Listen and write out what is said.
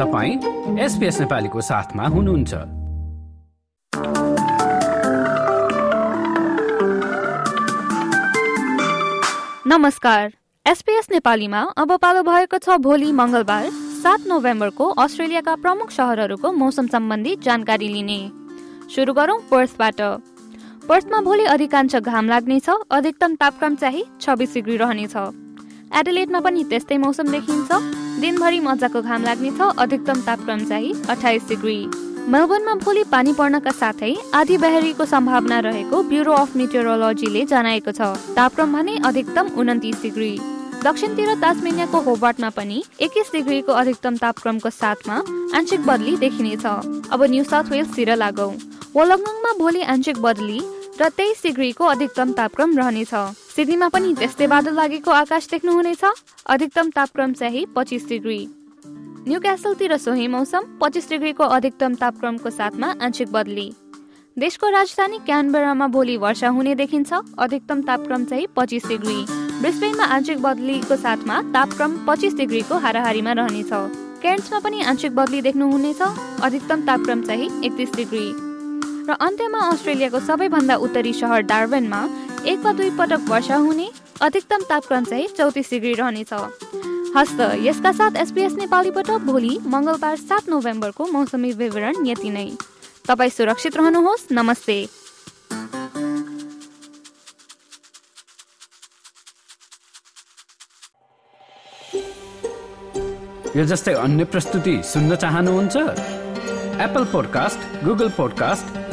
तपाईँ एसपिएस नेपालीको साथमा हुनुहुन्छ। नमस्कार। एसपीएस नेपालीमा अब पालो भएको छ भोलि मङ्गलबार सात नोभेम्बरको अस्ट्रेलियाका प्रमुख सहरहरूको मौसम सम्बन्धी जानकारी लिने। सुरु गरौँ पर्सबाट पर्समा भोलि अधिकांश घाम लाग्नेछ अधिकतम तापक्रम चाहिँ छब्बिस डिग्री रहनेछ। एडिलेटमा पनि त्यस्तै मौसम देखिन्छ। दिनभरि मजाको घाम लाग्नेछ अधिकतम तापक्रम चाहिँ अठाइस डिग्री। मेलबर्नमा भोलि पानी पर्नका साथै आधी बहरीको सम्भावना रहेको ब्युरो अफ मिटेरोलोजीले जनाएको छ। तापक्रम भने अधिकतम उन्तिस डिग्री। दक्षिणतिर तासमेनियाको होबार्टमा पनि एक्काइस डिग्रीको अधिकतम तापक्रमको साथमा आंशिक बदली देखिनेछ। अब न्यू साउथ वेल्सतिर लागौ। वलङ्गङमा भोलि आंशिक बदली र तेइस डिग्रीको अधिकतम तापक्रम रहनेछ। सिडनीमा पनि त्यस्तै बादल लागेको आकाश देख्नुहुनेछ। अधिकतम तापक्रम चाहिँ पच्चिस डिग्री। न्यू क्यासलतिर सोही मौसम पच्चिस डिग्रीको अधिकतम तापक्रमको साथमा आंशिक बदली। देशको राजधानी क्यानबेरामा भोलि वर्षा हुने देखिन्छ। अधिकतम तापक्रम चाहिँ पच्चिस डिग्री। ब्रिस्बेनमा आंशिक बदलीको साथमा तापक्रम पच्चिस डिग्रीको हाराहारीमा रहनेछ। केन्समा पनि आंशिक बदली देख्नुहुनेछ। अधिकतम तापक्रम चाहिँ एकतिस डिग्री। र अन्त्यमा अस्ट्रेलियाको सबैभन्दा उत्तरी सहर डार्बनमा एक वा दुई पटक वर्षा हुने अधिकतम तापक्रम चाहिँ चौतिस डिग्री रहनेछ। हस्त यसका साथ एसपिएस नेपालीबाट भोलि मङ्गलबार सात नोभेम्बरको मौसमी विवरण यति नै। तपाईँ सुरक्षित रहनुहोस्। नमस्ते। यो जस्तै अन्य प्रस्तुति सुन्न चाहनुहुन्छ? Apple podcast Google podcast